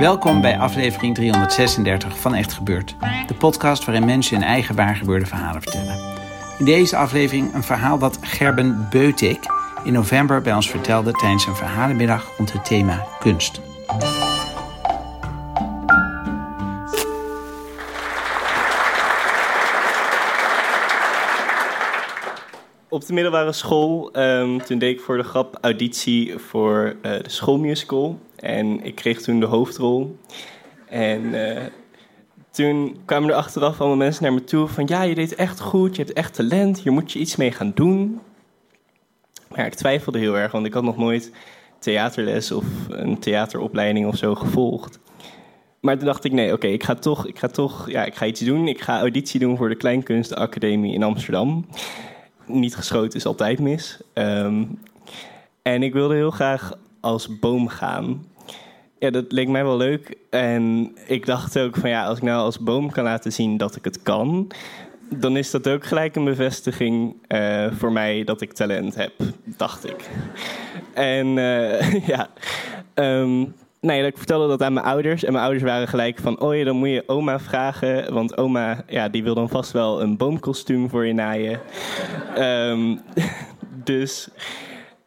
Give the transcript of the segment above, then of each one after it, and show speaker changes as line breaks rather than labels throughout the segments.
Welkom bij aflevering 336 van Echt Gebeurd. De podcast waarin mensen hun eigen waargebeurde verhalen vertellen. In deze aflevering een verhaal dat Gerben Beutik in november bij ons vertelde tijdens een verhalenmiddag rond het thema kunst.
Op de middelbare school, ehm, toen deed ik voor de grap auditie voor eh, de schoolmusical. En ik kreeg toen de hoofdrol. En eh, toen kwamen er achteraf allemaal mensen naar me toe van... ja, je deed echt goed, je hebt echt talent, hier moet je iets mee gaan doen. Maar ik twijfelde heel erg, want ik had nog nooit theaterles of een theateropleiding of zo gevolgd. Maar toen dacht ik, nee, oké, ik ga toch, ik ga toch, ja, ik ga iets doen. Ik ga auditie doen voor de Kleinkunstenacademie in Amsterdam. Niet geschoten is altijd mis. Ehm, en ik wilde heel graag als boom gaan. Ja, dat leek mij wel leuk. En ik dacht ook van ja, als ik nou als boom kan laten zien dat ik het kan, dan is dat ook gelijk een bevestiging eh, voor mij dat ik talent heb, dacht ik. En eh, ja, um, nee, ik vertelde dat aan mijn ouders. En mijn ouders waren gelijk van, oh dan moet je oma vragen. Want oma, ja, die wil dan vast wel een boomkostuum voor je naaien. Ehm, dus...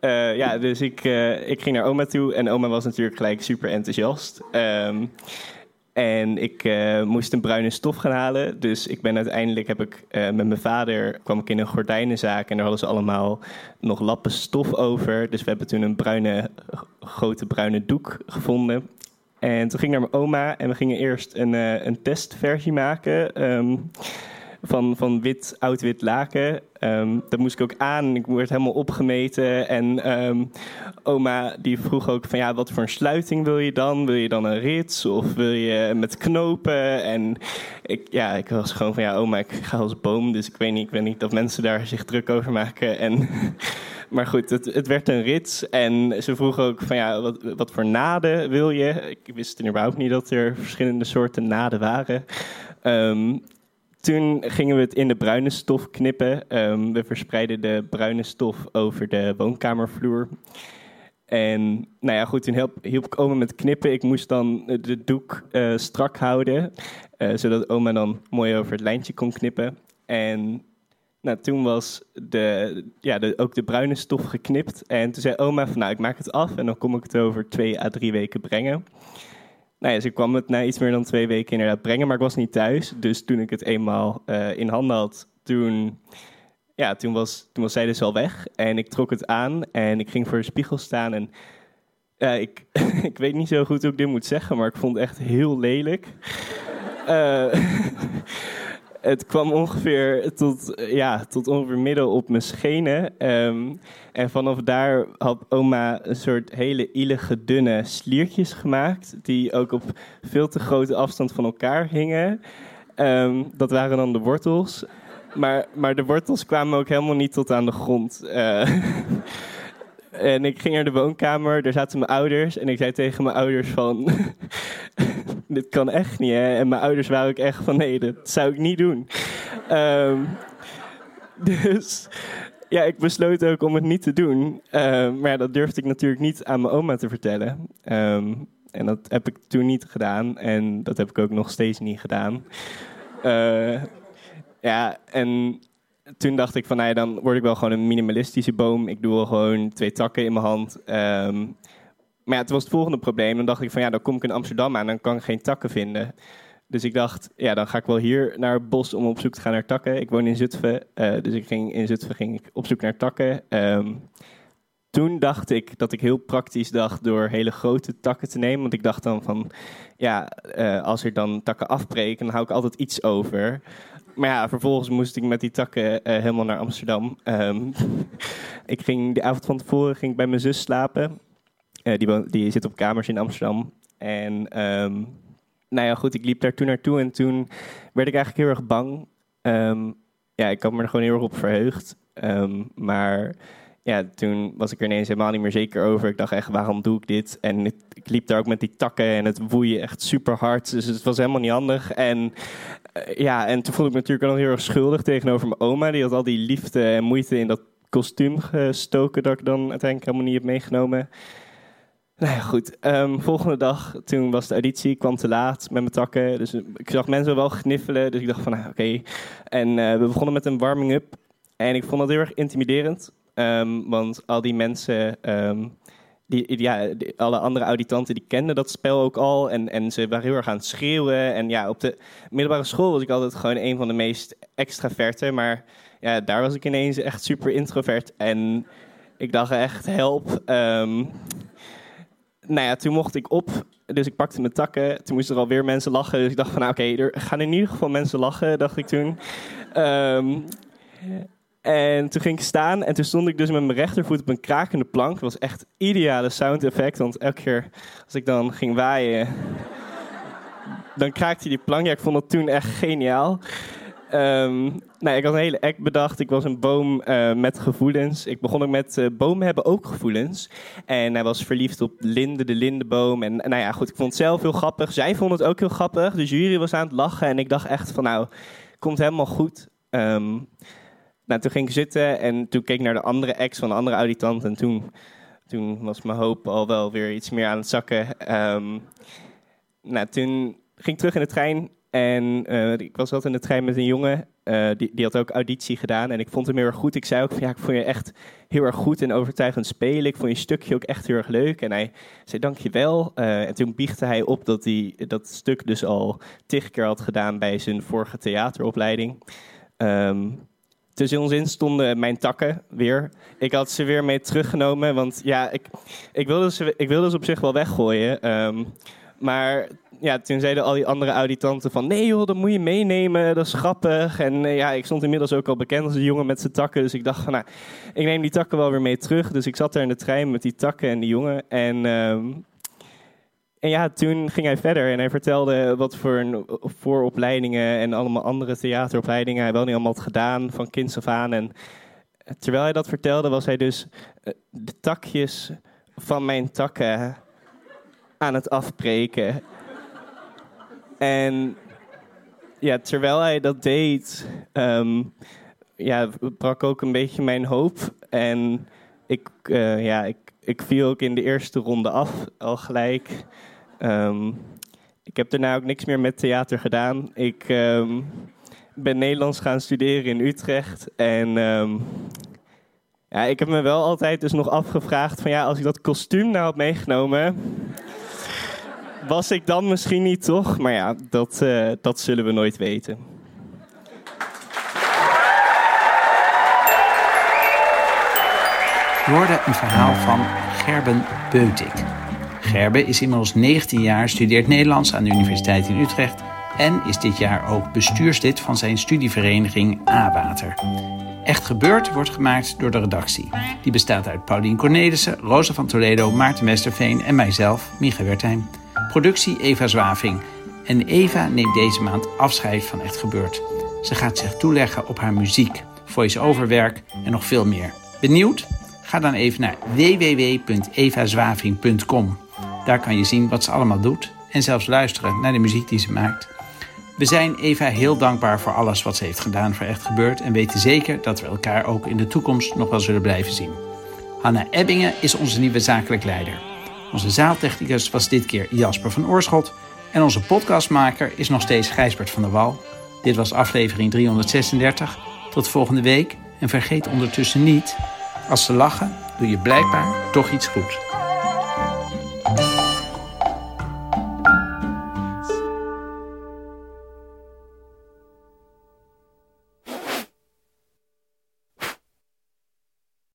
Uh, ja, dus ik, uh, ik ging naar oma toe en oma was natuurlijk gelijk super enthousiast. Um, en ik uh, moest een bruine stof gaan halen. Dus ik ben uiteindelijk heb ik met mijn vader kwam ik in een gordijnenzaak en daar hadden ze allemaal nog lappen stof over. Dus we hebben toen een bruine, grote bruine doek gevonden. En toen ging ik naar mijn oma en we gingen eerst een, een testversie maken. Um, van, van wit, oud-wit laken. Um, dat moest ik ook aan. Ik werd helemaal opgemeten. En um, oma die vroeg ook van ja, wat voor een sluiting wil je dan? Wil je dan een rits of wil je met knopen? En ik, ja, ik was gewoon van ja, oma, ik ga als boom. Dus ik weet niet, ik weet niet dat mensen daar zich druk over maken. En, maar goed, het, het werd een rits. En ze vroeg ook van ja, wat, wat voor naden wil je? Ik wist überhaupt niet dat er verschillende soorten naden waren. Um, toen gingen we het in de bruine stof knippen. Um, we verspreidden de bruine stof over de woonkamervloer. En nou ja, goed, toen hielp, hielp ik oma met knippen. Ik moest dan de doek uh, strak houden, uh, zodat oma dan mooi over het lijntje kon knippen. En nou, toen was de, ja, de, ook de bruine stof geknipt. En toen zei oma van, nou, ik maak het af en dan kom ik het over twee à drie weken brengen nou ze kwam het na iets meer dan twee weken inderdaad brengen, maar ik was niet thuis. Dus toen ik het eenmaal uh, in handen had, toen, ja, toen, was, toen was zij dus al weg. En ik trok het aan en ik ging voor de spiegel staan. En uh, ik, ik weet niet zo goed hoe ik dit moet zeggen, maar ik vond het echt heel lelijk. Uh, het kwam ongeveer tot, ja, tot ongeveer midden op mijn schenen. Um, en vanaf daar had oma een soort hele ielige, dunne sliertjes gemaakt. Die ook op veel te grote afstand van elkaar hingen. Um, dat waren dan de wortels. Maar, maar de wortels kwamen ook helemaal niet tot aan de grond. Uh, en ik ging naar de woonkamer, daar zaten mijn ouders. En ik zei tegen mijn ouders van... dit kan echt niet, hè? En mijn ouders waren ook echt van... nee, dat zou ik niet doen. Um, dus ja, ik besloot ook om het niet te doen. Uh, maar dat durfde ik natuurlijk niet aan mijn oma te vertellen. Um, en dat heb ik toen niet gedaan. En dat heb ik ook nog steeds niet gedaan. Uh, ja, en toen dacht ik van, nou dan word ik wel gewoon een minimalistische boom. Ik doe wel gewoon twee takken in mijn hand. Maar het was het volgende probleem. Dan dacht ik van, ja, dan kom ik in Amsterdam aan en dan kan ik geen takken vinden. Dus ik dacht, ja, dan ga ik wel hier naar het bos om op zoek te gaan naar takken. Ik woon in Zutphen, eh, dus ik ging, in Zutphen ging ik op zoek naar takken. Ehm, toen dacht ik dat ik heel praktisch dacht door hele grote takken te nemen. Want ik dacht dan van, ja, eh, als er dan takken afbreken, dan hou ik altijd iets over. Maar ja, vervolgens moest ik met die takken eh, helemaal naar Amsterdam. Ehm, ik ging de avond van tevoren ging ik bij mijn zus slapen. Eh, die, die zit op kamers in Amsterdam. En ehm, nou ja, goed, ik liep daar toen naartoe en toen werd ik eigenlijk heel erg bang. Ehm, ja, ik had me er gewoon heel erg op verheugd. Ehm, maar ja, toen was ik er ineens helemaal niet meer zeker over. Ik dacht echt, waarom doe ik dit? En ik liep daar ook met die takken en het woeien echt super hard. Dus het was helemaal niet handig. En eh, ja, en toen voelde ik me natuurlijk wel heel erg schuldig tegenover mijn oma. Die had al die liefde en moeite in dat kostuum gestoken dat ik dan uiteindelijk helemaal niet heb meegenomen. Nou ja, goed. Ehm, volgende dag, toen was de auditie, kwam te laat met mijn takken. Dus ik zag mensen wel gniffelen, dus ik dacht van, nou, oké. En eh, we begonnen met een warming-up. En ik vond dat heel erg intimiderend. Ehm, want al die mensen, ehm, die, ja, alle andere auditanten, die kenden dat spel ook al. En, en ze waren heel erg aan het schreeuwen. En ja, op de middelbare school was ik altijd gewoon een van de meest extraverte. Maar ja, daar was ik ineens echt super introvert. En ik dacht echt, help. Nou ja, toen mocht ik op. Dus ik pakte mijn takken. Toen moesten er alweer mensen lachen. Dus ik dacht van, nou, oké, er gaan in ieder geval mensen lachen, dacht ik toen. Ehm, en toen ging ik staan en toen stond ik dus met mijn rechtervoet op een krakende plank. Dat was echt ideale sound effect, want elke keer als ik dan ging waaien, dan kraakte die plank. Ja, ik vond dat toen echt geniaal. Ehm, nou, ik had een hele act bedacht. Ik was een boom eh, met gevoelens. Ik begon ook met eh, bomen hebben ook gevoelens. En hij was verliefd op Linde, de lindeboom. En nou ja, goed, ik vond het zelf heel grappig. Zij vond het ook heel grappig. De jury was aan het lachen. En ik dacht echt van, nou, komt helemaal goed. Ehm, nou, toen ging ik zitten en toen keek ik naar de andere ex van de andere auditant. En toen, toen was mijn hoop al wel weer iets meer aan het zakken. Ehm, nou, toen ging ik terug in de trein. En eh, ik was altijd in de trein met een jongen. eh, die, die had ook auditie gedaan. En ik vond hem heel erg goed. Ik zei ook van ja, ik vond je echt heel erg goed en overtuigend spelen. Ik vond je stukje ook echt heel erg leuk. En hij zei dankjewel. Uh, en toen biechtte hij op dat hij dat stuk dus al tig keer had gedaan bij zijn vorige theateropleiding. Ehm, tussen ons in stonden mijn takken weer. Ik had ze weer mee teruggenomen, want ja, ik, ik, wilde, ze, ik wilde ze op zich wel weggooien. Ehm, maar ja, toen zeiden al die andere auditanten van... nee joh, dat moet je meenemen, dat is grappig. En uh, ja, ik stond inmiddels ook al bekend als een jongen met zijn takken. Dus ik dacht van, nou, ik neem die takken wel weer mee terug. Dus ik zat daar in de trein met die takken en die jongen. En... Um, en ja, toen ging hij verder en hij vertelde wat voor een, vooropleidingen en allemaal andere theateropleidingen hij wel niet allemaal had gedaan van kinds af aan. En terwijl hij dat vertelde, was hij dus de takjes van mijn takken aan het afbreken. En ja, terwijl hij dat deed, um, ja, brak ook een beetje mijn hoop. En ik, uh, ja, ik, ik viel ook in de eerste ronde af, al gelijk. Um, ik heb daarna ook niks meer met theater gedaan. Ik um, ben Nederlands gaan studeren in Utrecht. En ja, ik heb me wel altijd dus nog afgevraagd van ja, als ik dat kostuum nou had meegenomen, was ik dan misschien niet toch? Maar ja, dat, uh, dat zullen we nooit weten.
Hoorde een verhaal van Gerben Beutik. Gerben is inmiddels 19 jaar, studeert Nederlands aan de Universiteit in Utrecht en is dit jaar ook bestuurslid van zijn studievereniging A-Water. Echt Gebeurd wordt gemaakt door de redactie. Die bestaat uit Paulien Cornelissen, Rosa van Toledo, Maarten Westerveen en mijzelf, Micha Wertheim. Productie Eva Zwaving. En Eva neemt deze maand afscheid van Echt Gebeurd. Ze gaat zich toeleggen op haar muziek, voice-overwerk en nog veel meer. Benieuwd? Ga dan even naar www.evazwaving.com. Daar kan je zien wat ze allemaal doet en zelfs luisteren naar de muziek die ze maakt. We zijn Eva heel dankbaar voor alles wat ze heeft gedaan voor Echt Gebeurd en weten zeker dat we elkaar ook in de toekomst nog wel zullen blijven zien. Hanna Ebbingen is onze nieuwe zakelijk leider. Onze zaaltechnicus was dit keer Jasper van Oorschot en onze podcastmaker is nog steeds Gijsbert van der Wal. Dit was aflevering 336. Tot volgende week en vergeet ondertussen niet, als ze lachen, doe je blijkbaar toch iets goed.